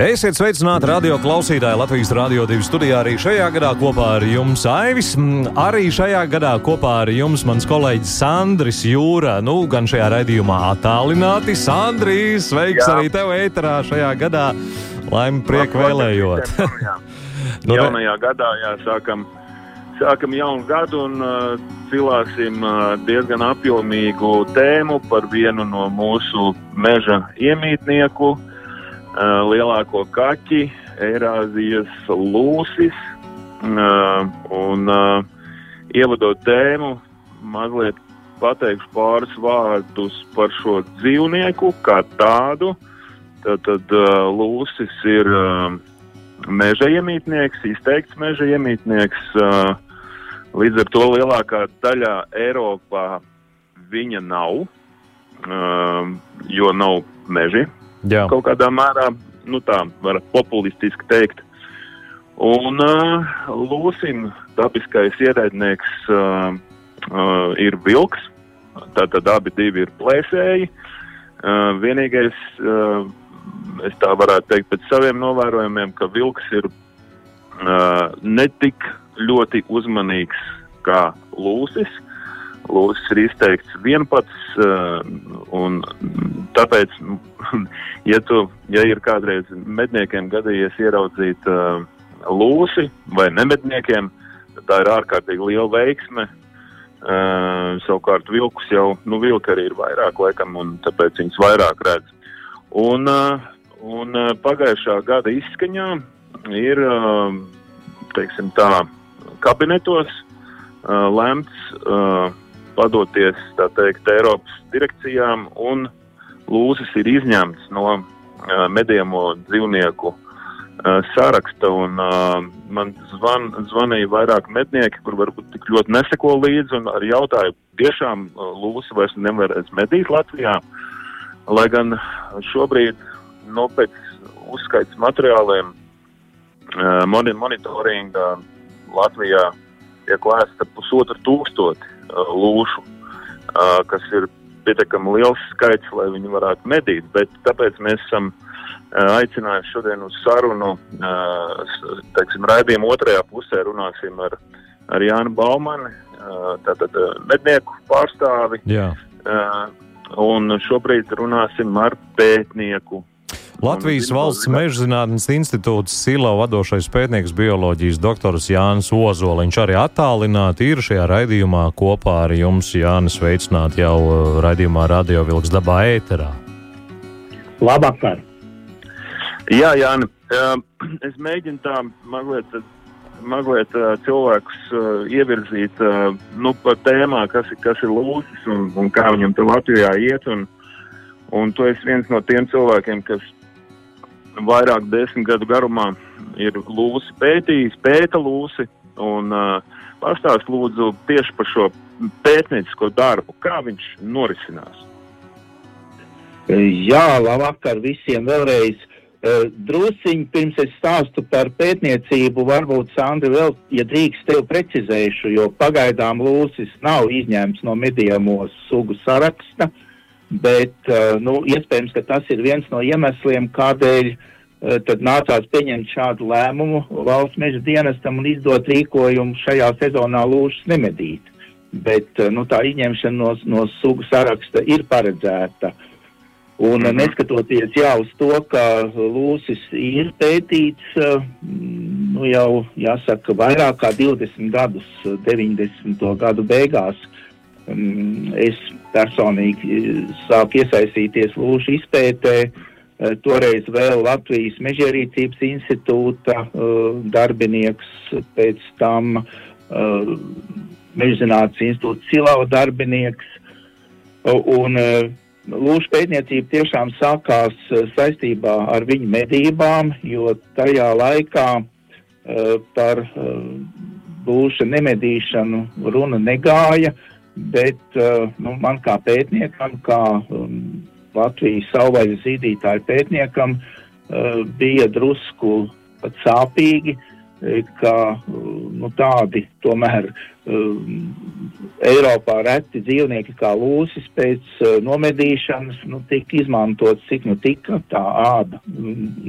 Esiet sveicināti radio klausītāji Latvijas Rādio 2 studijā. Arī šajā gadā kopā ar jums Aivis. Mm, Arī šajā gadā kopā ar jums mans kolēģis Sandris Jūra. Nu, gan šajā raidījumā attālināti. Sandrīs, sveiks Jā. arī tev ēterā šajā gadā. Laimi prieku vēlējot. Jā. Nu, Jaunajā gadā jā, sākam, sākam jaunu gadu un uh, cilāsim uh, diezgan apjomīgu tēmu par vienu no mūsu meža iemītnieku, uh, lielāko kaķi, Eirāzijas lūsis. Un ievadot tēmu, mazliet pateikšu pāris vārdus par šo dzīvnieku kā tādu. Tad, tad lūsis ir meža iemītnieks, izteikts meža iemītnieks. Līdz ar to lielākā daļā Eiropā viņa nav, jo nav meži Jā, kaut kādā mērā, nu tā var populistiski teikt. Un uh, Lūsim dabiskais ienaidnieks uh, uh, ir vilks, tātad abi divi ir plēsēji. Uh, vienīgais, uh, es tā varētu teikt pēc saviem novērojumiem, ka vilks ir uh, netik ļoti uzmanīgs kā lūsis. Lūsis ir izteikts vienpats, uh, un tāpēc, ja, tu, ja ir kādreiz medniekiem gadījies ieraudzīt uh, lūsi vai nemedniekiem, tad tā ir ārkārtīgi liela veiksme. Uh, savukārt vilkus jau, nu, vilka arī ir vairāk laikam, un tāpēc viņus vairāk redz. Un, un pagājušā gada izskaņā ir, teiksim tā, kabinetos uh, padoties, teikt, Eiropas direkcijām, un lūsis ir izņemts no uh, medījamo dzīvnieku uh, saraksta. Un, uh, man zvan, zvanīja vairāk mednieki, kur varbūt tik ļoti neseko līdzi, un arī jautāja, tiešām uh, lūsi vairs nevarēs medīt Latvijā. Lai gan šobrīd, no pēc uzskaits materiāliem, moni- monitoringa Latvijā tiek lēsta pusotru tūkstoti uh, lūšu, uh, kas ir pietiekami liels skaits, lai viņi varētu medīt. Bet tāpēc mēs esam uh, aicinājuši šodien uz sarunu, uh, teiksim, raidījuma otrajā pusē runāsim ar, ar Jānu Baumani, uh, tātad uh, mednieku pārstāvi, jā. uh, un šobrīd runāsim ar pētnieku. Latvijas valsts mežzinātnes institūts Silo vadošais pētnieks bioloģijas doktors Jānis Ozoliņš arī attālināti ir šajā raidījumā kopā ar jums, Jānis, sveicināti jau uh, raidījumā Radio Vilks dabā ēterā. Labvakar! Jā, Jāni, uh, es mēģinu tā mazliet, mazliet uh, cilvēkus ievirzīt nu, par tēmā, kas, ir- kas ir lūsis un, un kā viņam te Latvijā iet. Un, un tu esi viens no tiem cilvēkiem, kas vairāk desmit gadu garumā ir lūsi pētījis, pēta lūsi. Un, uh, Pastāst lūdzu tieši par šo pētniecisko darbu, kā viņš norisinās. Jā, labvakar visiem vēlreiz. Drusciņi pirms es stāstu par pētniecību, varbūt Sandri vēl, ja drīkst tev precizēšu, jo pagaidām lūsis nav izņemts no medījamo sugu saraksta, bet, eh, nu, iespējams, ka tas ir viens no iemesliem, kādēļ eh, tad nācās pieņemt šādu lēmumu valsts meža dienestam un izdot rīkojumu šajā sezonā lūšas nemedīt. Bet, eh, nu, tā izņemšana no, no sugu saraksta ir paredzēta. Un mm -hmm. neskatoties jā, uz to, ka lūsis ir pētīts nu, jau jāsaka, vairāk kā 20 gadus, eh, 90. gadu beigās, mm, es personīgi eh, sāku iesaistīties lūšu izpētē. eh, Toreiz vēl Latvijas Mežierīcības institūta eh, darbinieks, pēc tam uh, Mežzinātnes institūta Silava darbinieks. Un, uh, Lūšu pētniecība tiešām sākās saistībā ar viņu medībām, jo tajā laikā uh, par uh, lūša nemedīšanu runa negāja, bet nu, man kā pētniekam, kā um, Latvijas savvaļas zīdītāju pētniekam, uh, bija drusku pat sāpīgi, ka nu, tādi tomēr Eiropā reti dzīvnieki kā lūsis pēc uh, nomedīšanas nu, tika izmantots, cik nu tika tā āda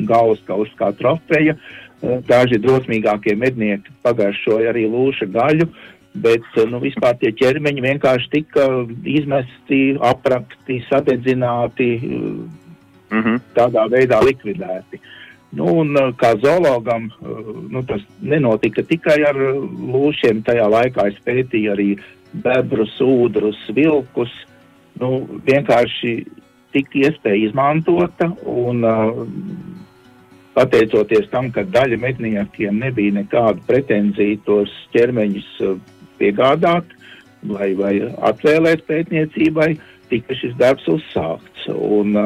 galvas kausa kā trofeja. Uh, daži drosmīgākie mednieki pagaršoja arī lūša gaļu, bet uh, nu, vispār tie ķermeņi vienkārši tika izmesti, aprakti, sadedzināti, mm -hmm. tādā veidā likvidēti. Uh, Nu, un, uh, kā zoologam, uh, nu, tas nenotika tikai ar uh, lūšiem. Tajā laikā es pētīju arī bebrus, ūdrus, vilkus. Nu, vienkārši tika iespēja izmantota, un pateicoties tam, ka daļa medniekiem nebija nekāda pretenzija tos ķermeņus piegādāt vai, vai atvēlēt pētniecībai, tika šis darbs uzsākts. Un,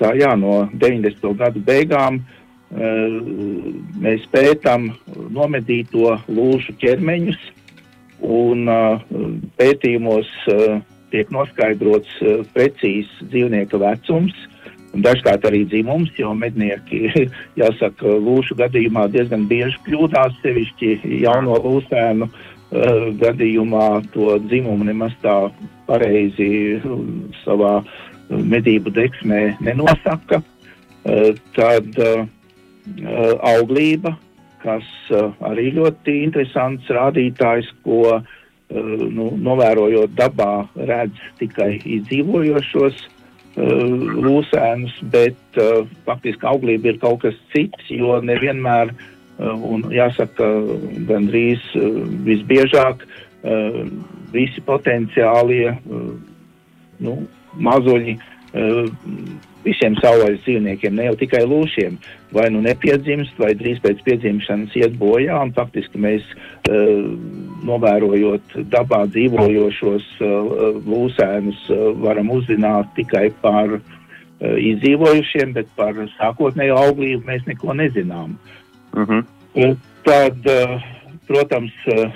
tā jā, no 90. gadu beigām mēs pētām nomedīto lūšu ķermeņus, un pētījumos tiek noskaidrots precīzs dzīvnieka vecums. Dažkārt arī dzimums, jo mednieki, jāsaka, lūšu gadījumā diezgan bieži kļūdās, sevišķi jauno lūsēnu uh, gadījumā to dzimumu nemaz tā pareizi savā medību deksmē nenosaka. Uh, tad uh, Uh, auglība, kas uh, arī ļoti interesants rādītājs, ko uh, nu, novērojot dabā redz tikai izdzīvojošos lūsēnus, bet faktiski auglība ir kaut kas cits, jo nevienmēr, un jāsaka, gandrīz visbiežāk visi potenciālie nu, mazuļi visiem savvaļas dzīvniekiem, ne jau tikai lūšiem, vai nu nepiedzimst, vai drīz pēc piedzimšanas iet bojā, un faktiski mēs novērojot dabā dzīvojošos lūsēnus, varam uzzināt tikai par izdzīvojušiem, bet par sākotnējo auglību mēs neko nezinām. Uh -huh. uh, tad, uh, protams, uh,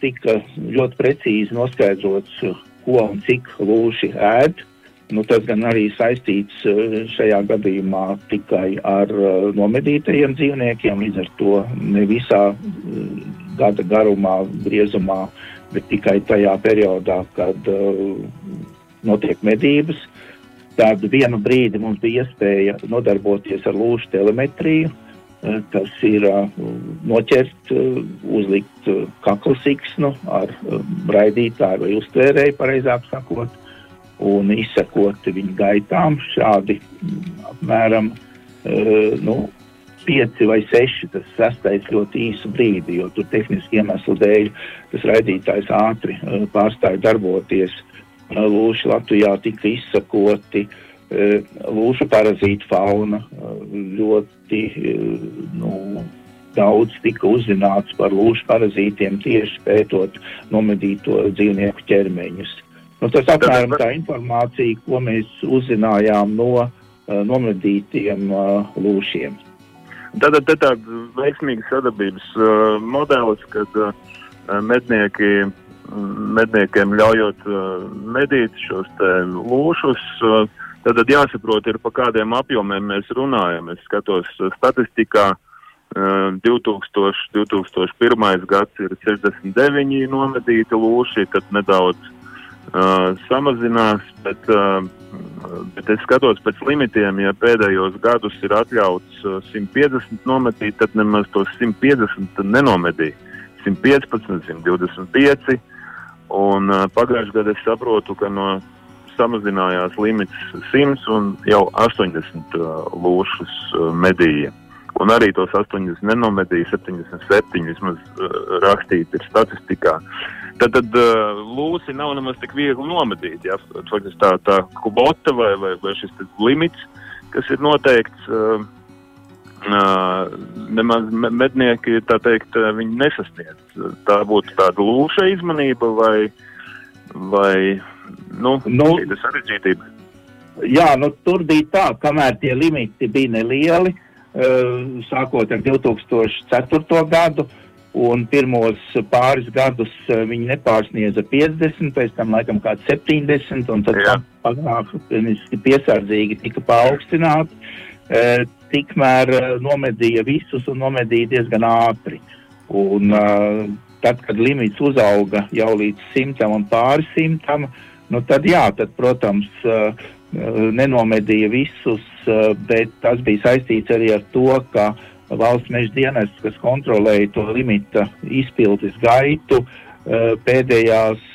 tika ļoti precīzi noskaidrots, uh, ko un cik lūši ēd. Uh, Nu, tas gan arī saistīts eh, šajā gadījumā tikai ar uh, nomedītajiem dzīvniekiem, līdz ar to ne visā uh, gada garumā, griezumā, bet tikai tajā periodā, kad uh, notiek medības. Tad vienu brīdi mums bija iespēja nodarboties ar lūšu telemetriju. Tas ir noķert, uzlikt kakla siksnu ar raidītāju vai uztvērēju, pareizāk sakot, un izsekot viņu gaitām šādi apmēram uh, nu, pieci vai seši, tas sastais ļoti īsu brīdi, jo tur tehniski iemeslu dēļ tas raidītājs ātri uh, pārstāja darboties. Uh, lūši Latvijā tika izsakoti, lūšu parazītu fauna ļoti nu, daudz tika uzzināts par lūšu parazītiem tieši pētot nomedīto dzīvnieku ķermeņus. Nu, tas apmēram tā informācija, ko mēs uzzinājām no uh, nomedītiem uh, lūšiem. Tad ir tāds veiksmīgs sadarbības uh, modelis, kad uh, mednieki, medniekiem ļaujot uh, medīt šos lūšus. Uh, tad, tad jāsaprot, ir, par kādiem apjomiem mēs runājam. Es skatos statistikā. Uh, 2000, 2001. gads ir 69 nomedīti lūši, tad nedaudz uh, samazinās, bet, uh, bet es skatos pēc limitiem, ja pēdējos gadus ir atļauts uh, 150 nometīt, tad nemaz tos 150 nenomedīja. 115, 125, un uh, pagājušajā gadā es saprotu, ka no samazinājās limits 100 un jau 80 uh, lūšus uh, medīja. Un arī tos 80 nenomedīja, 77 vismaz rakstīti ir statistikā. Tad, tad lūsi nav nemaz tik viegli nomedīt. Ja? Faktiski tā, tā kubota vai, vai, vai šis limits, kas ir noteikts, nemaz mednieki, tā teikt, nesasniedz. Tā būtu tāda lūša izmanība vai, vai nu, nu, sarežģītība. Jā, nu, tur bija tā, kamēr tie limiti bija nelieli, uh, sākot ar 2004. gadu, un pirmos pāris gadus viņi nepārsniedza 50, pēc tam laikam kāds 70, un tad panāk piesardzīgi tika paaugstināti. E, tikmēr nomedīja visus un nomedīja diezgan ātri. Un, uh, tad, kad limits uzauga jau līdz simtam un pāris simtam, nu tad jā, tad, protams, uh, nenomedīja visus, uh, bet tas bija saistīts arī ar to, ka valsts meža dienests, kas kontrolēja to limita izpildes gaitu, uh, pēdējās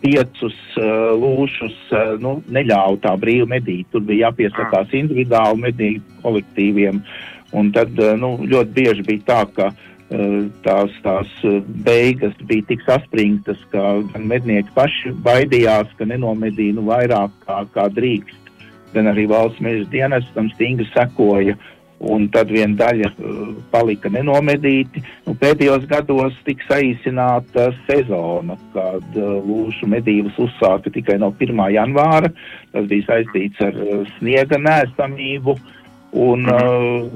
piecus lūšus nu, neļāva tā brīvi medīt. Tur bija jāpiesakās individuāli medīt kolektīviem. Un tad nu, ļoti bieži bija tā, ka Eh, tās, tās eh, beigas bija tik saspringtas, ka gan mednieki paši baidījās, ka nenomedīja nu, vairāk kā, kā drīkst, gan arī valsts meža dienas tam stingri sekoja. Un tad viena daļa uh, palika nenomedīti. Nu, pēdējos gados tika saīsināta sezona, kad lūšu medības uzsāka tikai no 1. janvāra. Tas bija saistīts ar sniega nēsamību, un uh,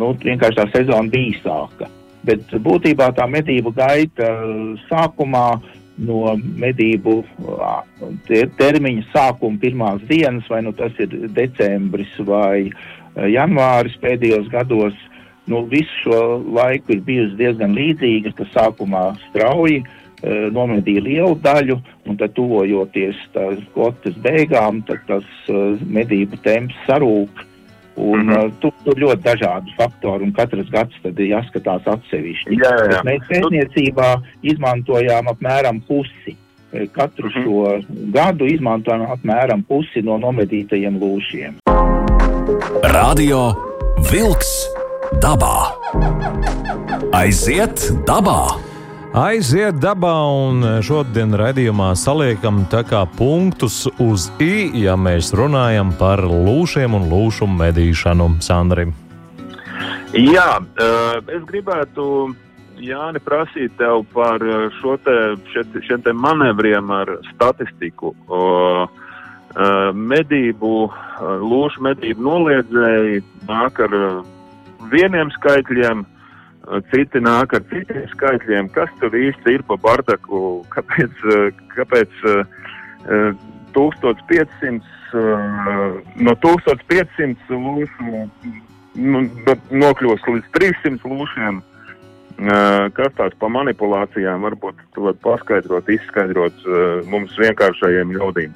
nu, vienkārši tā sezona bija īsāka. Bet būtībā tā medību gaita uh, sākumā no medību termiņa sākuma pirmās dienas, vai nu tas ir decembris vai uh, janvāris pēdējos gados, nu, visu šo laiku ir bijusi diezgan līdzīga, ka sākumā strauji uh, nomedīja lielu daļu, un tad tuvojoties tās kvotas beigām, tad tas uh, medību temps sarūk. Un, mm -hmm. tur, tur ļoti dažādi faktori, un katrs gads tad ir jāskatās atsevišķi. Jā, jā. Mēs pētniecībā izmantojām apmēram pusi. Eh, katru mm -hmm. šo gadu izmantojam apmēram pusi no nomedītajiem lūšiem. Radio Vilks dabā. Aiziet dabā! Aiziet dabā, un šodien raidījumā saliekam tā kā punktus uz i, ja mēs runājam par lūšiem un lūšu medīšanu. Sandri. Jā, es gribētu, Jāni, prasīt tev par šo te, šeit, šiem te manevriem ar statistiku. Medību, lūšu medību noliedzēji nāk ar vieniem skaitļiem, citi nāk ar citiem skaitļiem, kas tur īsti ir pa bardaku, kāpēc, kāpēc 1500, no 1500 lūšu nu, nokļūst līdz 300 lūšiem. Kas tās pa manipulācijām varbūt tu vari paskaidrot, izskaidrot mums vienkāršajiem ļaudīm?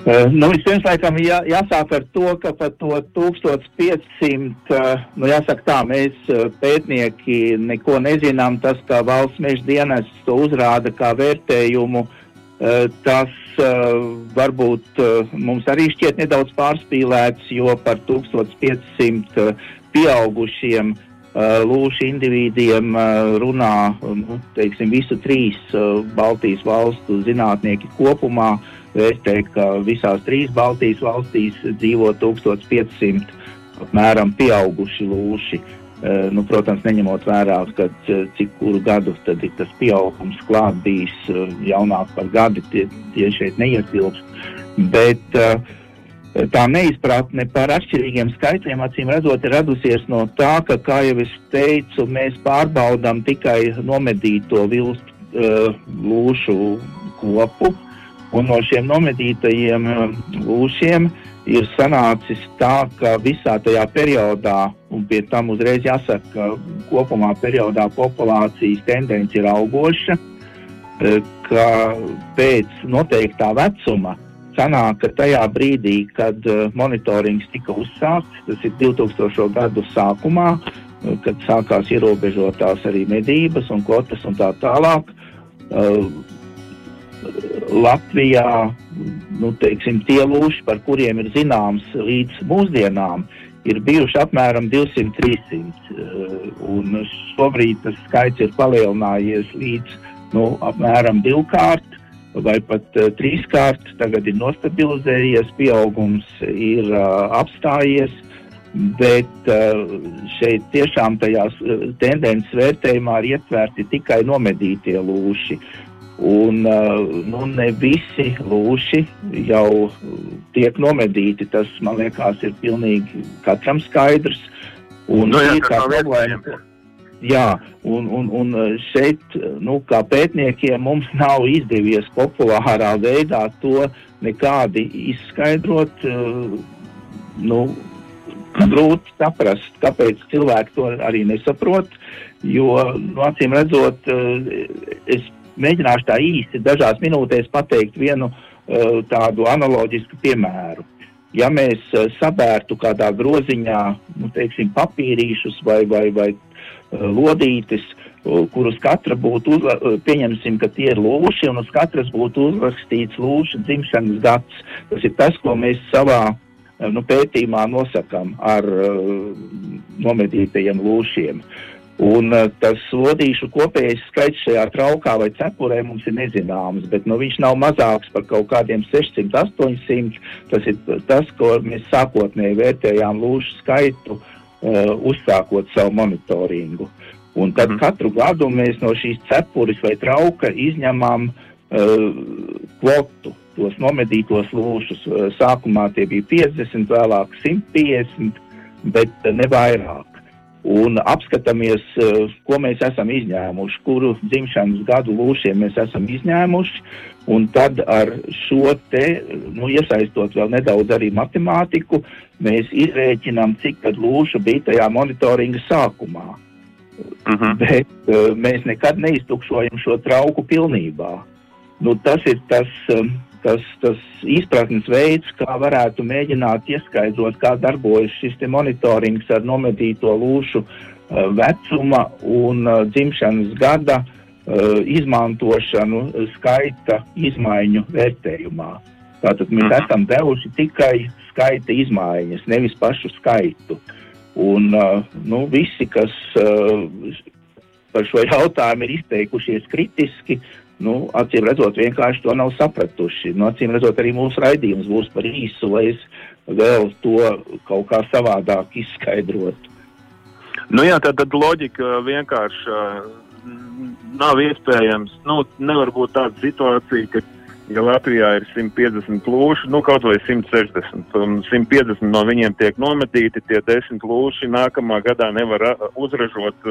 Uh, nu, vispirms, laikam, jā, jāsāk ar to, ka par to 1500, uh, nu, jāsaka tā, mēs uh, pētnieki neko nezinām. Tas, kā valsts meža dienas to uzrāda kā vērtējumu, tas varbūt mums arī šķiet nedaudz pārspīlēts, jo par 1500 uh, pieaugušiem lūšu individiem runā, nu, teiksim, visu trīs Baltijas valstu zinātnieki kopumā. Uh, vērtē, ka visās trīs Baltijas valstīs dzīvo 1500 apmēram pieauguši lūši. Uh, nu, protams, neņemot vērā, kad, uh, cik kuru gadu tad ir tas pieaugums klāt bijis uh, jaunāk par gadu, tie, tie šeit neietilpst. Bet tā neizpratne par atšķirīgiem skaitļiem, acīm redzot, ir radusies no tā, ka, kā jau es teicu, mēs pārbaudām tikai nomedīto vilstu lūšu kopu. Un no šiem nomedītajiem um, lūšiem ir sanācis tā, ka visā tajā periodā, un pie tam uzreiz jāsaka, ka kopumā periodā populācijas tendence ir augoša, eh, ka pēc noteiktā vecuma sanāk, ka tajā brīdī, kad eh, monitorings tika uzsākts, tas ir 2000. gadu sākumā, eh, kad sākās ierobežotās arī medības un kvotas un tā tālāk, Latvijā nu, teiksim, tie lūši, par kuriem ir zināms līdz mūsdienām, ir bijuši apmēram 200-300. Eh, šobrīd tas skaits ir palielinājies līdz nu, apmēram divkārt vai pat uh, trīskārt. Tagad ir nostabilizējies, pieaugums ir uh, apstājies. Bet uh, šeit tiešām tajās uh, tendences vērtējumā ir ietverti tikai nomedītie lūši. Un nu, ne visi lūši jau tiek nomedīti. Tas man liekas, ir pilnīgi katram skaidrs. Un nu, jā, tā problēma, Jā, un, un, un šeit, nu, kā pētniekiem, mums nav izdevies populārā veidā to nekādi izskaidrot. Nu, grūti saprast, kāpēc cilvēki to arī nesaprot. Jo, nu, acīm redzot, es mēģināšu tā īsti dažās minūtēs pateikt vienu tādu analoģisku piemēru. Ja mēs sabērtu kādā groziņā, nu, teiksim, papīrīšus vai, vai, vai lodītes, kurus katra būtu, uzla, pieņemsim, ka tie ir lūši, un uz katras būtu uzrakstīts lūša dzimšanas gads. Tas ir tas, ko mēs savā nu, pētījumā nosakām ar uh, nomedītajiem lūšiem. Un uh, tas lodīšu kopējais skaits šajā traukā vai cepurē mums ir nezināms, bet nu, viņš nav mazāks par kaut kādiem 600, 800. Tas ir tas, ko mēs sākotnēji vērtējām lūšu skaitu uh, uzsākot savu monitoringu. Un tad mm. katru gadu mēs no šīs cepures vai trauka izņemam uh, kvotu, tos nomedītos lūšus. Sākumā tie bija 50, vēlāk 150, bet ne vairāk. Un apskatāmies, uh, ko mēs esam izņēmuši, kuru dzimšanas gadu lūšiem mēs esam izņēmuši. Un tad ar šo te, nu, iesaistot vēl nedaudz arī matemātiku, mēs izrēķinām, cik tad lūša bija tajā monitoringa sākumā. Uh mhm. -huh. Bet uh, mēs nekad neiztukšojam šo trauku pilnībā. Nu, tas ir tas, um, tas, tas izpratnes veids, kā varētu mēģināt ieskaidrot, kā darbojas šis monitorings ar nomedīto lūšu uh, vecuma un uh, dzimšanas gada Uh, izmantošanu skaita izmaiņu vērtējumā. Tātad mēs mhm. esam devuši tikai skaita izmaiņas, nevis pašu skaitu. Un nu, visi, kas par šo jautājumu ir izteikušies kritiski, nu, acīm redzot, vienkārši to nav sapratuši. Nu, acīm redzot, arī mūsu raidījums būs par īsu, lai es vēl to kaut kā savādāk izskaidrotu. Nu jā, tad, tad loģika vienkārši nav iespējams, nu, nevar būt tāda situācija, ka, ja Latvijā ir 150 lūši, nu, kaut vai 160, un 150 no viņiem tiek nometīti, tie 10 lūši nākamā gadā nevar uzražot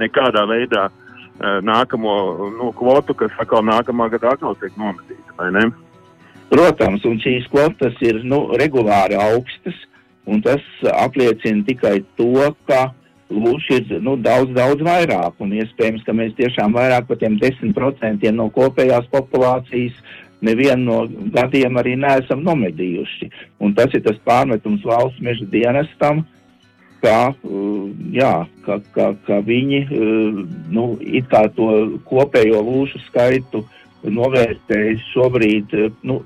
nekādā veidā uh, nākamo nu, kvotu, kas atkal nākamā gadā atkal tiek nometīta? Protams, un šīs kvotas ir nu, regulāri augstas, un tas apliecina tikai to, ka lūši ir nu, daudz, daudz vairāk. Un iespējams, ka mēs tiešām vairāk par tiem 10% no kopējās populācijas nevienu no gadiem arī neesam nomedījuši. Un tas ir tas pārmetums valsts meža dienestam, ka, uh, jā, ka, ka, ka viņi uh, nu, kā to kopējo lūšu skaitu novērtējas šobrīd uh, nu,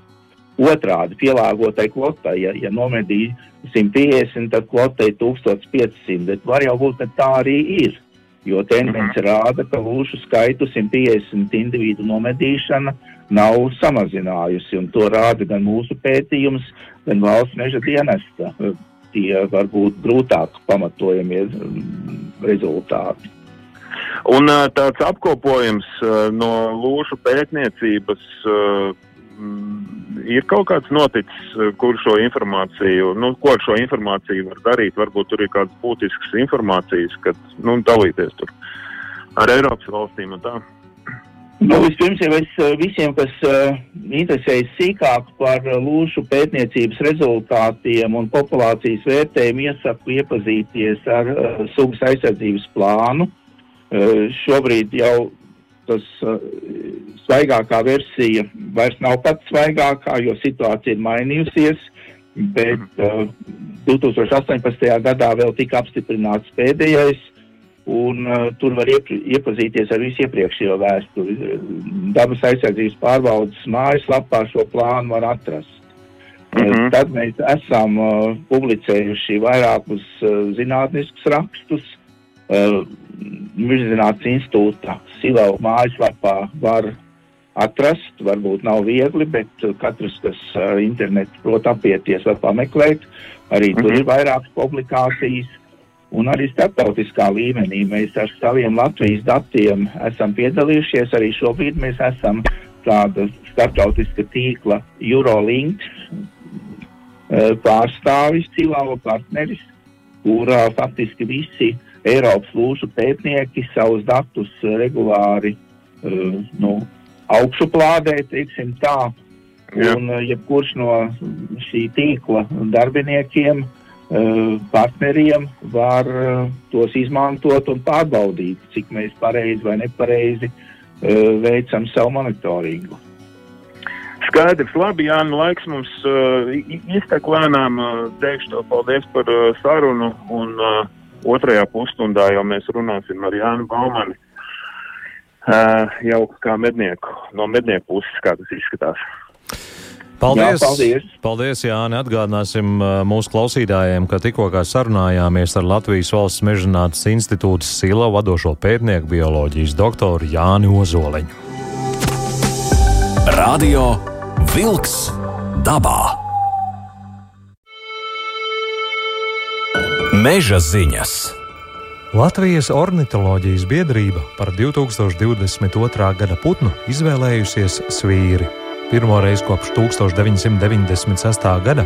otrādi pielāgotai kvotai. Ja, ja nomedīja 150, tad kvotai 1500, bet var jau būt, ka tā arī ir. Jo tendence mhm. rāda, ka lūšu skaitu 150 individu nomedīšana nav samazinājusi, un to rāda gan mūsu pētījums, gan valsts meža dienesta. Tie var būt grūtāk pamatojamie mm, rezultāti. Un tāds apkopojums no lūšu pētniecības ir kaut kāds noticis, kur šo informāciju, nu, ko ar šo informāciju var darīt. Varbūt tur ir kādas būtiskas informācijas, kad nu, dalīties tur ar Eiropas valstīm un tā. Nu, vispirms jau es eh, visiem, kas uh, interesējas sīkāk par lūšu pētniecības rezultātiem un populācijas vērtējumu, iesaku iepazīties ar uh, sugas aizsardzības plānu. Uh, šobrīd jau tas uh, svaigākā versija vairs nav pats svaigākā, jo situācija ir mainījusies. Bet uh, 2018. gadā vēl tika apstiprināts pēdējais, un uh, tur var iep iepazīties ar visu iepriekšējo vēsturi. Dabas aizsardzības pārbaudas mājaslapā šo plānu var atrast. Mm -hmm. Tad mēs esam uh, publicējuši vairākus uh, zinātniskus rakstus. Uh, Mirzināts institūta Silau mājaslapā var atrast. Varbūt nav viegli, bet katrs, kas ar internetu prot apieties, var pameklēt. Arī mm -hmm. tur ir vairākas publikācijas. Un arī starptautiskā līmenī mēs ar saviem Latvijas datiem esam piedalījušies. Arī šobrīd mēs esam tāda starptautiska tīkla Eurolinks pārstāvis, Cilāva partneris, kurā faktiski visi Eiropas lūšu pētnieki savus datus regulāri uh, nu, augšuplādē, teiksim tā. Un uh, jebkurš no šī tīkla darbiniekiem, uh, partneriem var uh, tos izmantot un pārbaudīt, cik mēs pareizi vai nepareizi uh, veicam savu monitoringu. Skaidrs, labi, Jānis, laiks mums uh, iztek lēnām. Uh, teikšu tev paldies par uh, sarunu, un uh, otrajā pusstundā jau mēs runāsim ar Jānu Baumani. Uh, jau kā mednieku, no mednieku puses, kā tas izskatās. Paldies! Jā, paldies. paldies Jāni! Atgādināsim uh, mūsu klausītājiem, ka tikko sarunājāmies ar Latvijas Valsts Mežģinātnes institūta SILA vadošo pētnieku bioloģijas doktoru Jāni Ozoliņu. Radio Wolks dabā. Meža ziņas! Latvijas ornitoloģijas biedrība par 2022. gada putnu izvēlējusies svīri. Pirmoreiz kopš 1996. gada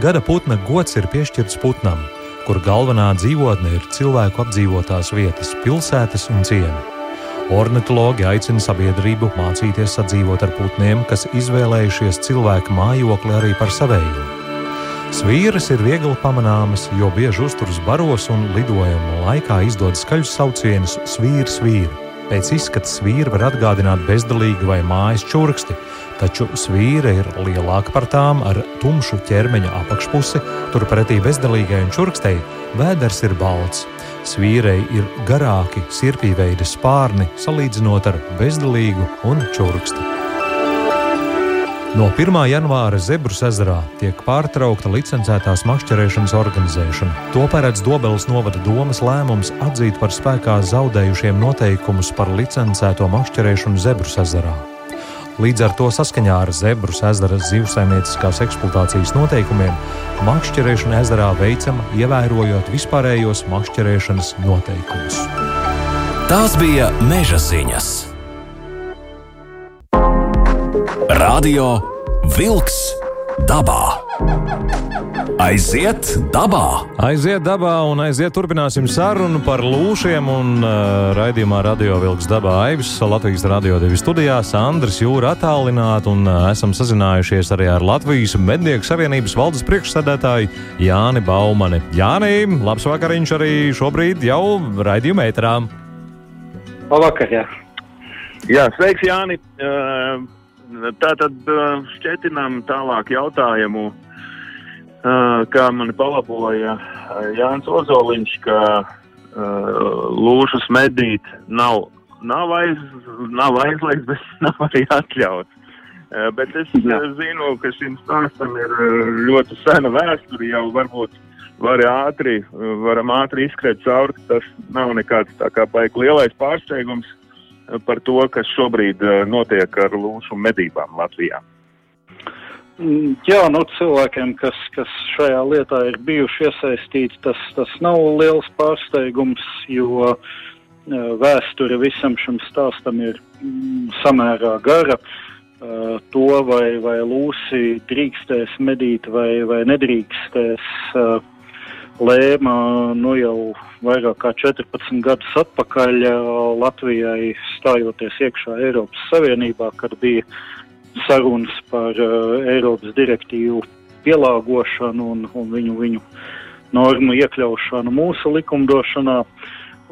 gada putna gods ir piešķirts putnam, kur galvenā dzīvotne ir cilvēku apdzīvotās vietas, pilsētas un ciemi. Ornitologi aicina sabiedrību mācīties sadzīvot ar putniem, kas izvēlējušies cilvēku mājokli arī par savēju. Svīras ir viegli pamanāmas, jo bieži uzturas baros un lidojuma laikā izdod skaļus saucienus svīru svīru. Pēc izskata svīra var atgādināt bezdalīgu vai mājas čurksti, taču svīra ir lielāka par tām ar tumšu ķermeņa apakšpusi, turpretī bezdalīgai un čurkstei vēders ir balts. Svīrei ir garāki sirpīveida spārni salīdzinot ar bezdalīgu un čurksti. No 1. janvāra Zebrus ezerā tiek pārtraukta licencētās makšķerēšanas organizēšana. To paredz Dobelas novada domas lēmums atzīt par spēkā zaudējušiem noteikumus par licencēto makšķerēšanu Zebrus ezerā. Līdz ar to saskaņā ar Zebrus ezera zivsaimnieciskās eksploatācijas noteikumiem makšķerēšana ezerā veicama ievērojot vispārējos makšķerēšanas noteikumus. Tās bija meža ziņas. Radio Wolks dabā. Aiziet dabā! Aiziet dabā un aiziet turpināsim sarunu par lūšiem un uh, raidījumā Radio Vilks dabā Aivis Latvijas Radio 2 studijā Sandrs Jūra attālināti un uh, esam sazinājušies arī ar Latvijas Mednieku Savienības valdes priekšsēdētāju Jāni Baumani. Jāni, labs vakariņš arī šobrīd jau raidījuma ēterā. Labvakar, jā. Jā, sveiks, Jāni. Uh, Tā tad uh, šķietinām tālāk jautājumu, uh, kā man palaboja uh, Jānis Ozoliņš, ka lūšas medīt nav, nav, aiz, nav aizliegts, bet nav arī atļauts. Bet es Jā. zinu, ka šim stāstam ir ļoti sena vēsture, jau varbūt var ātri, varam ātri izskriet cauri, tas nav nekāds tā kā baigi lielais pārsteigums par to, kas šobrīd eh, notiek ar lūšu medībām Latvijā. Mm, Jā, nu cilvēkiem, kas, kas šajā lietā ir bijuši iesaistīti, tas, tas nav liels pārsteigums, jo uh, vēsture visam šim stāstam ir mm, samērā gara. Uh, to, vai, vai lūsi drīkstēs medīt vai, vai nedrīkstēs, lēma nu jau vairāk kā 14 gadus atpakaļ Latvijai stājoties iekšā Eiropas Savienībā, kad bija sarunas par uh, Eiropas direktīvu pielāgošanu un, un viņu, viņu normu iekļaušanu mūsu likumdošanā.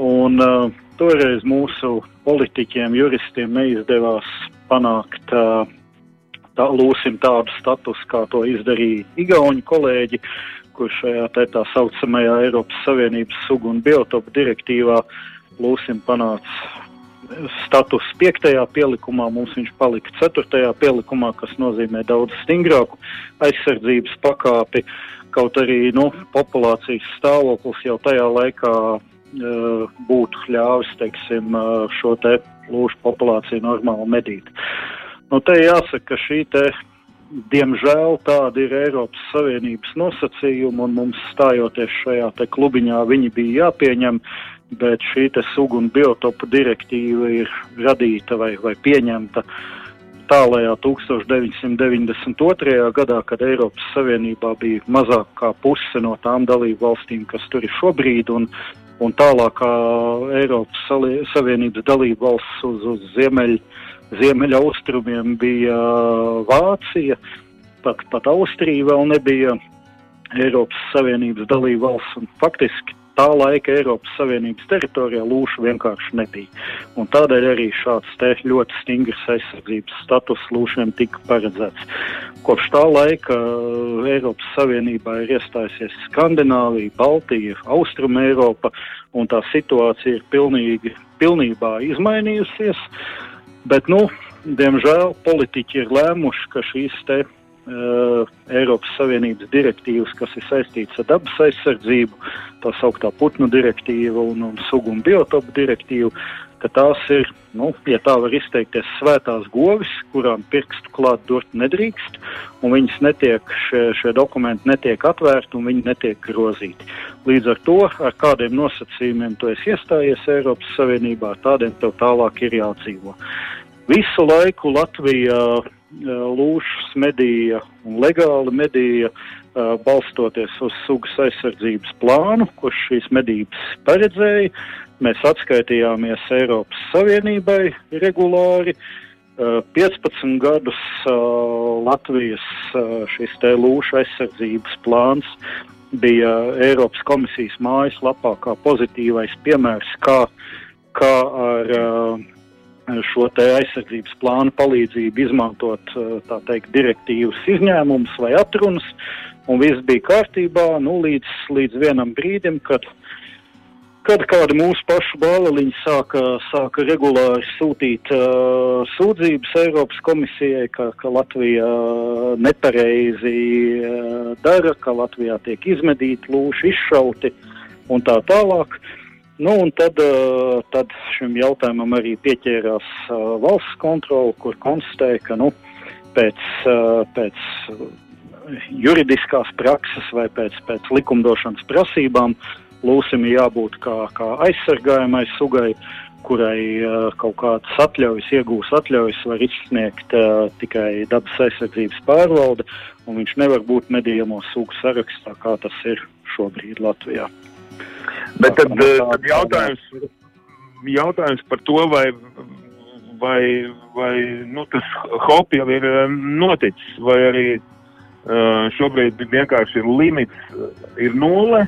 Un, uh, toreiz mūsu politiķiem, juristiem neizdevās panākt uh, tā, lūsim tādu statusu, kā to izdarīja Igauni kolēģi, kurš šajā te tā saucamajā Eiropas Savienības sugu un biotopu direktīvā lūsim panāca status piektajā pielikumā, mums viņš palika ceturtajā pielikumā, kas nozīmē daudz stingrāku aizsardzības pakāpi, kaut arī nu, populācijas stāvoklis jau tajā laikā uh, būtu ļāvis, teiksim, uh, šo te lūšu populāciju normāli medīt. Nu, te jāsaka, ka šī te, diemžēl, tāda ir Eiropas Savienības nosacījuma, un mums stājoties šajā te klubiņā viņi bija jāpieņem, bet šī te sugu un biotopu direktīva ir radīta vai, vai pieņemta tālajā 1992. gadā, kad Eiropas Savienībā bija mazāk kā puse no tām dalību valstīm, kas tur ir šobrīd, un un tālākā Eiropas Savienības dalība valsts uz, uz ziemeļ, ziemeļa austrumiem bija Vācija, pat, pat Austrija vēl nebija Eiropas Savienības dalība valsts, faktiski tā laika Eiropas Savienības teritorijā lūšu vienkārši nebija. Un tādēļ arī šāds ļoti stingrs aizsardzības status lūšiem tika paredzēts. Kopš tā laika uh, Eiropas Savienībā ir iestājusies Skandināvija, Baltija, Austrum Eiropa, un tā situācija ir pilnīgi, pilnībā izmainījusies. Bet, nu, diemžēl politiķi ir lēmuši, ka šīs te uh, Eiropas Savienības direktīvas, kas ir saistītas ar dabas aizsardzību, tā sauktā putnu direktīva un, un sugu un biotopu direktīva, ka tās ir, nu, ja tā var izteikties, svētās govis, kurām pirkstu klāt durt nedrīkst, un viņas netiek, šie, šie dokumenti netiek atvērti un viņi netiek grozīti. Līdz ar to, ar kādiem nosacījumiem tu esi iestājies Eiropas Savienībā, tādiem tev tālāk ir jādzīvo. Visu laiku Latvijā lūšas medīja un legāli medīja, balstoties uz sugas aizsardzības plānu, kurš šīs medības paredzēja. Mēs atskaitījāmies Eiropas Savienībai regulāri. 15 gadus Latvijas šis te lūša aizsardzības plāns bija Eiropas komisijas mājaslapā kā pozitīvais piemērs, kā, kā ar uh, šo aizsardzības plānu palīdzību izmantot teikt, direktīvas izņēmumus vai atrunas, un viss bija kārtībā nu, līdz, līdz vienam brīdim, kad, kad kāda mūsu pašu baleliņa sāka, sāka regulāri sūtīt uh, sūdzības Eiropas komisijai, ka, ka Latvija nepareizi uh, dara, ka Latvijā tiek izmedīti lūši, izšauti un tā tālāk. Uh, Nu, un tad, uh, tad šim jautājumam arī pieķērās uh, valsts kontrole, kur konstatēja, ka nu, pēc, uh, pēc juridiskās prakses vai pēc, pēc likumdošanas prasībām lūsim jābūt kā, kā aizsargājamai sugai, kurai uh, kaut kādas atļaujas, iegūs atļaujas var izsniegt uh, tikai dabas aizsardzības pārvalde, un viņš nevar būt medījamo sugu sarakstā, kā tas ir šobrīd Latvijā. Bet tad, eh, tad jautājums, jautājums par to, vai, vai, vai nu, tas hop jau ir noticis, vai arī uh, šobrīd vienkārši ir limits, ir nulle,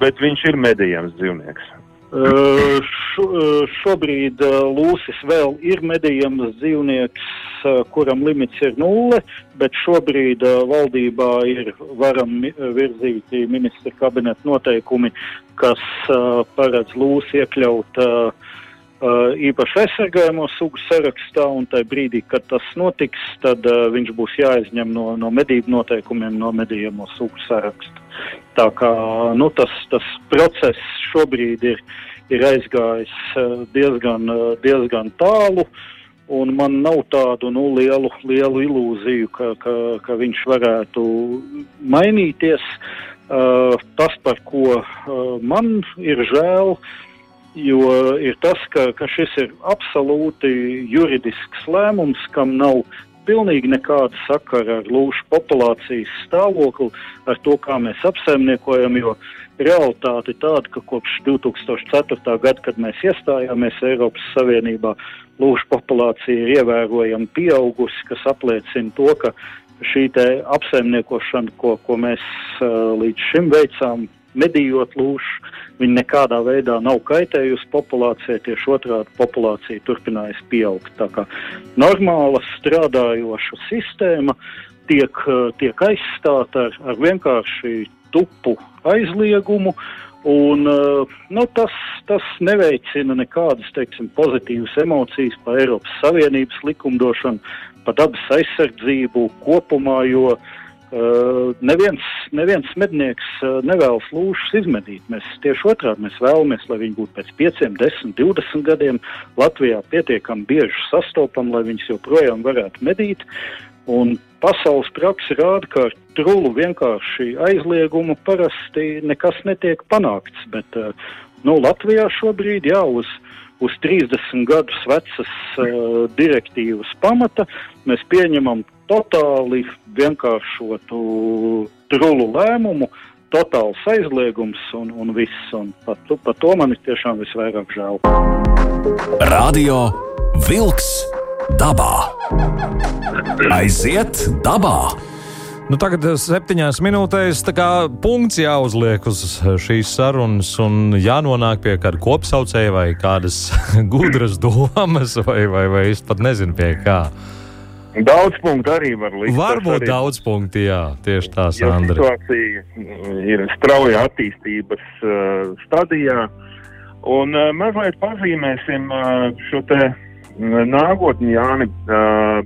bet viņš ir medījams dzīvnieks. Uh, šo, šobrīd uh, Lūsis vēl ir medījams dzīvnieks, uh, kuram limits ir nulle, bet šobrīd valdībā ir varam virzīti ministra kabineta noteikumi, kas paredz Lūsi iekļaut īpaši aizsargājamo sugu sarakstā, un tajā brīdī, kad tas notiks, tad viņš būs jāizņem no, no medību noteikumiem no medījamo sugu saraksta. Tā kā nu, tas, tas process šobrīd ir, ir aizgājis eh, diezgan, eh, diezgan tālu. Un man nav tādu nu, lielu, lielu ilūziju, ka, ka, ka viņš varētu mainīties. Uh, tas, par ko uh, man ir žēl, jo ir tas, ka, ka šis ir absolūti juridisks lēmums, kam nav pilnīgi nekāda sakara ar lūšu populācijas stāvokli, ar to, kā mēs apsaimniekojam, jo realitāte ir tāda, ka kopš 2004. gada, kad mēs iestājāmies Eiropas Savienībā, lūšu populācija ir ievērojami pieaugusi, kas apliecina to, ka šī apsaimniekošana, ko, ko mēs uh, līdz šim veicām, medījot lūšu, Viņa nekādā veidā nav kaitējusi populācijai, tieši otrādi populācija turpinājas pieaugt. Tā kā normāla strādājoša sistēma tiek, tiek aizstāta ar, ar vienkārši tupu aizliegumu. Un, nu, tas, tas neveicina nekādas teiksim, pozitīvas emocijas par Eiropas Savienības likumdošanu, par dabas aizsardzību kopumā, jo Uh, neviens, neviens mednieks uh, nevēlas lūšas izmedīt. Mēs tieši otrādi mēs vēlamies, lai viņi būtu pēc 5, 10, 20 gadiem Latvijā pietiekami bieži sastopami, lai viņus joprojām varētu medīt. Un pasaules praksa rāda, ka ar trulu vienkārši aizliegumu parasti nekas netiek panākts. Bet uh, nu, Latvijā šobrīd jā, uz, uz 30 gadus vecas uh, direktīvas pamata mēs pieņemam totāli vienkāršotu trulu lēmumu, totāls aizliegums un, un viss. Un par, to, par to man ir tiešām visvairāk žēl. Radio Wolks dabā. Aiziet dabā! Nu, tagad septiņās minūtēs punkts jāuzliek uz šīs sarunas un jānonāk pie kāda kopsaucēja vai kādas gudras domas, vai, vai, vai es pat nezinu pie kā. Daudz punktu arī var likt. Varbūt arī, daudz punktu, jā, tieši tā, Sandra. Situācija ir strauja attīstības uh, stadijā, un uh, mazliet pazīmēsim uh, šo te nākotni, Jāni. Uh,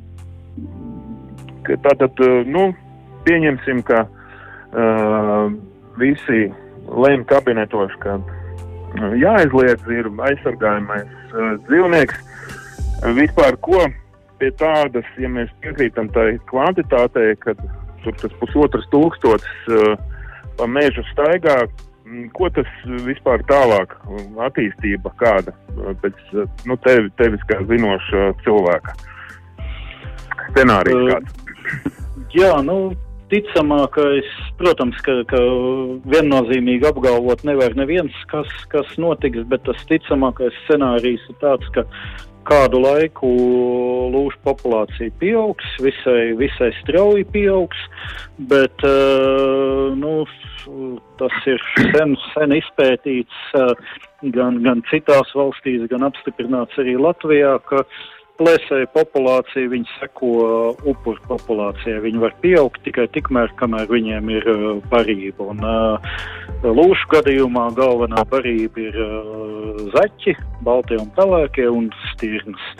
tātad, uh, nu, pieņemsim, ka uh, visi lēma kabinetos, ka uh, jāaizliedz ir aizsargājamais uh, dzīvnieks. Vispār ko pie tādas, ja mēs piekrītam tai kvantitātei, kad tur tas pusotras tūkstotis uh, pa mežu staigā, mm, ko tas vispār tālāk attīstība kāda pēc nu, tevi, tevis kā zinoša cilvēka scenārijas kāds? Jā, nu, ticamākais, protams, ka, ka viennozīmīgi apgalvot nevar neviens, kas, kas notiks, bet tas ticamākais scenārijs ir tāds, ka kādu laiku lūšu populācija pieaugs, visai, visai strauji pieaugs, bet uh, nu, tas ir sen, sen izpētīts uh, gan, gan citās valstīs, gan apstiprināts arī Latvijā, ka plēsēju populācija, viņi seko upuru populācijai. Viņi var pieaugt tikai tikmēr, kamēr viņiem ir uh, barība. Un, uh, lūšu gadījumā galvenā barība ir uh, zaķi, baltie un pelēkie un stirnas.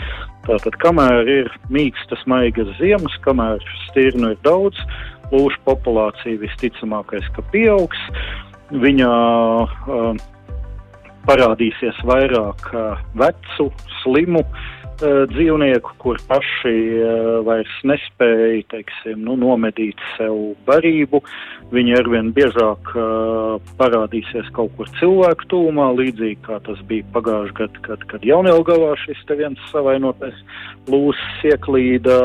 Tātad, kamēr ir mīkstas, maigas ziemas, kamēr stirnu ir daudz, lūšu populācija visticamākais, ka pieaugs. Viņa uh, parādīsies vairāk uh, vecu, slimu, uh, uh, dzīvnieku, kur paši uh, vairs nespēja teiksim, nu, nomedīt sev barību. Viņi arvien biežāk uh, parādīsies kaut kur cilvēku tūmā, līdzīgi kā tas bija pagājušajā gadā, kad, kad Jaunjelgavā šis viens savainotais lūsis ieklīda.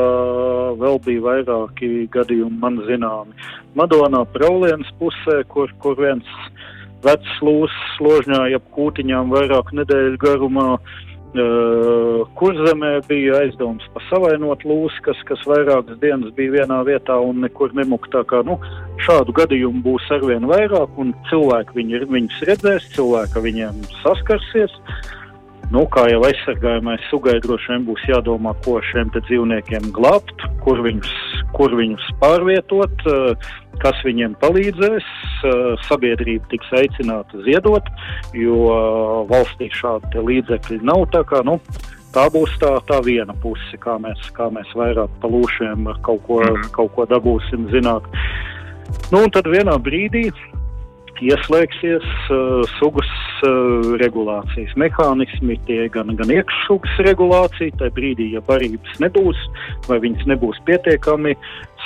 Vēl bija vairāki gadījumi man zināmi. Madonā Praulienas pusē, kur, kur viens vecs lūsis složņāja ap kūtiņām vairāku nedēļu garumā. Uh, Kurzemē bija aizdoms pasavainot lūsu, kas, kas vairākas dienas bija vienā vietā un nekur nemuktā. Kā, nu, šādu gadījumu būs arvien vairāk, un cilvēki viņi, viņus redzēs, cilvēki viņiem saskarsies. Nu, kā jau aizsargājumais sugai droši vien būs jādomā, ko šiem dzīvniekiem glābt, kur viņus, kur viņus pārvietot, uh, kas viņiem palīdzēs. Eh, sabiedrība tiks aicināta ziedot, jo eh, valstī šādi līdzekļi nav. Tā, kā, nu, tā būs tā, tā viena puse, kā mēs, kā mēs vairāk pa lūšiem kaut ko, mhm. kaut ko dabūsim zināt. Nu, un tad vienā brīdī ieslēgsies uh, sugas uh, regulācijas mehānismi, tie gan, gan iekšsugas regulācija, tajā brīdī, ja barības nebūs vai viņas nebūs pietiekami,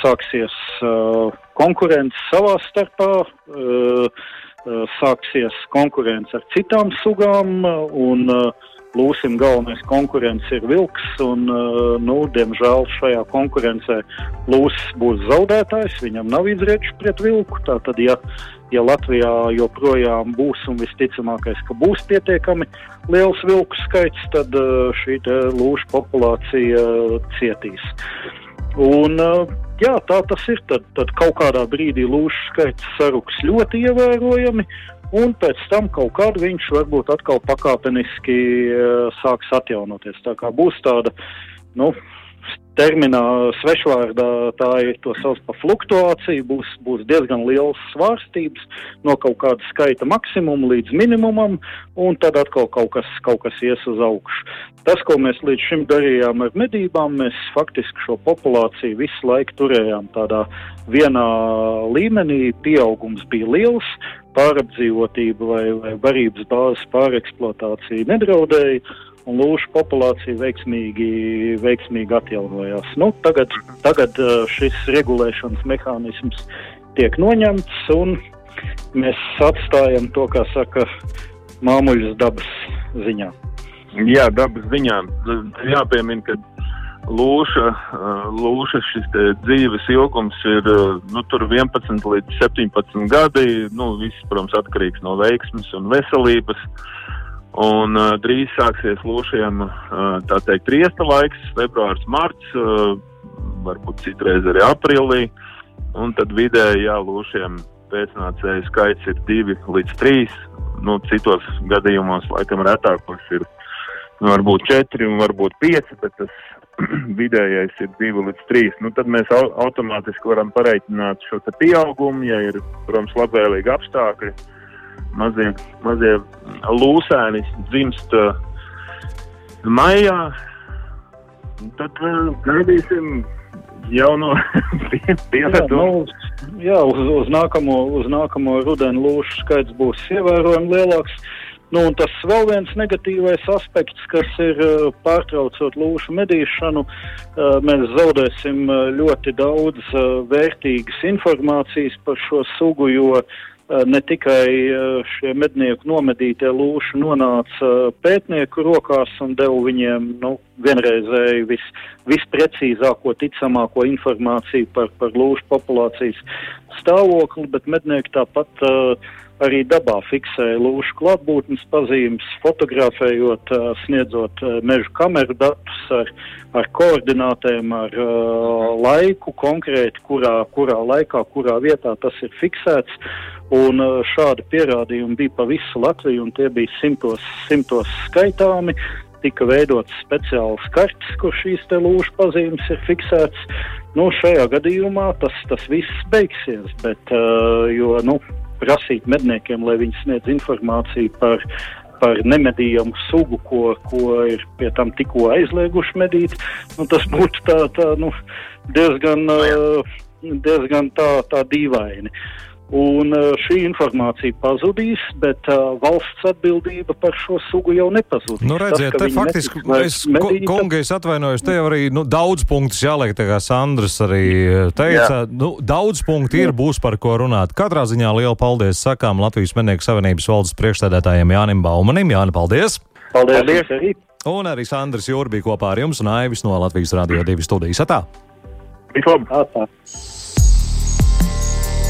sāksies uh, konkurence savā starpā, uh, sāksies konkurence ar citām sugām, un uh, Lūsim galvenais konkurents ir vilks, un, nu, diemžēl šajā konkurencē lūsis būs zaudētājs, viņam nav izreču pret vilku. Tātad, ja, ja Latvijā joprojām būs un visticamākais, ka būs pietiekami liels vilku skaits, tad šī lūšu populācija cietīs. Un, jā, tā tas ir. Tad, tad kaut kādā brīdī lūšu skaits saruks ļoti ievērojami, un pēc tam kaut kādu viņš varbūt atkal pakāpeniski sāks atjaunoties. Tā kā būs tāda, nu, terminā svešvārdā tā ir to sauc par fluktuāciju, būs, būs diezgan liels svārstības no kaut kāda skaita maksimuma līdz minimumam, un tad atkal kaut kas, kaut kas ies uz augšu. Tas, ko mēs līdz šim darījām ar medībām, mēs faktiski šo populāciju visu laiku turējām tādā vienā līmenī, pieaugums bija liels, pārapdzīvotība vai, vai barības bāzes pāreksploatācija nedraudēja un lūšu populācija veiksmīgi, veiksmīgi atjaunojās. Nu, tagad, tagad uh, šis regulēšanas mehānisms tiek noņemts, un mēs atstājam to, kā saka, māmuļas dabas ziņā. Jā, dabas ziņā. Jāpiemina, ka lūša, lūša šis dzīves ilgums ir nu, 11 līdz 17 gadi. Nu, viss, protams, atkarīgs no veiksmes un veselības. Un uh, drīz sāksies lūšiem uh, tā teikt riesta laiks, februārs, marts, uh, varbūt citreiz arī aprīlī. Un tad vidēji jā, lūšiem pēcnācēju skaits ir 2 līdz 3. Nu, citos gadījumos laikam retākos ir nu, varbūt 4 un varbūt 5, bet tas vidējais ir 2 līdz 3. Nu, tad mēs au automātiski varam pareiķināt šo pieaugumu, ja ir, protams, labvēlīgi apstākļi. Mazie, mazie lūsēni dzimst uh, maijā. Tad uh, gaidīsim jau no pieredzes. Nu, jā, uz, uz, nākamo, uz nākamo rudenu lūšu skaits būs ievērojami lielāks. Nu, tas vēl viens negatīvais aspekts, kas ir eh, pārtraucot lūšu medīšanu, eh, mēs zaudēsim eh, ļoti daudz vērtīgas informācijas par šo sugu, jo ne tikai šie mednieku nomedītie lūši nonāca pētnieku rokās un deva viņiem nu, vienreizēju vis, visprecīzāko, ticamāko informāciju par, par lūšu populācijas stāvokli, bet mednieki tāpat uh, arī dabā fiksēja lūšu klātbūtnes pazīmes, fotografējot, sniedzot meža kameru datus ar, ar koordinātēm, ar uh, laiku konkrēti, kurā, kurā laikā, kurā vietā tas ir fiksēts. Un uh, šādi pierādījumi bija pa visu Latviju, un tie bija simtos, simtos skaitāmi. Tika veidots speciāls kartes, kur šīs lūšu pazīmes ir fiksētas. Nu, šajā gadījumā tas, tas viss beigsies, bet, uh, jo, nu, prasīt medniekiem, lai viņi sniedz informāciju par, par nemedījamu sugu, ko, ko ir pie tam tikko aizlieguši medīt, nu, tas būtu tā, tā, nu, diezgan, diezgan tā, tā dīvaini. Uh, Un uh, šī informācija pazudīs, bet uh, valsts atbildība par šo sugu jau nepazudīs. Nu, redziet, Tas, te faktiski, es, medīta... kungi, es atvainojos, te jau arī nu, daudz punktus jāliek, tā kā Sandrs arī uh, teica. Jā. Nu, daudz punktu ir, būs par ko runāt. Katrā ziņā lielu paldies sakām Latvijas Mednieku Savienības valdes priekšstādētājiem Jānim Baumanim. Jāni, paldies! Paldies! paldies arī. Un arī Sandrs Jūrbī kopā ar jums un Aivis no Latvijas Radio 2 studijas. Atā! Atā.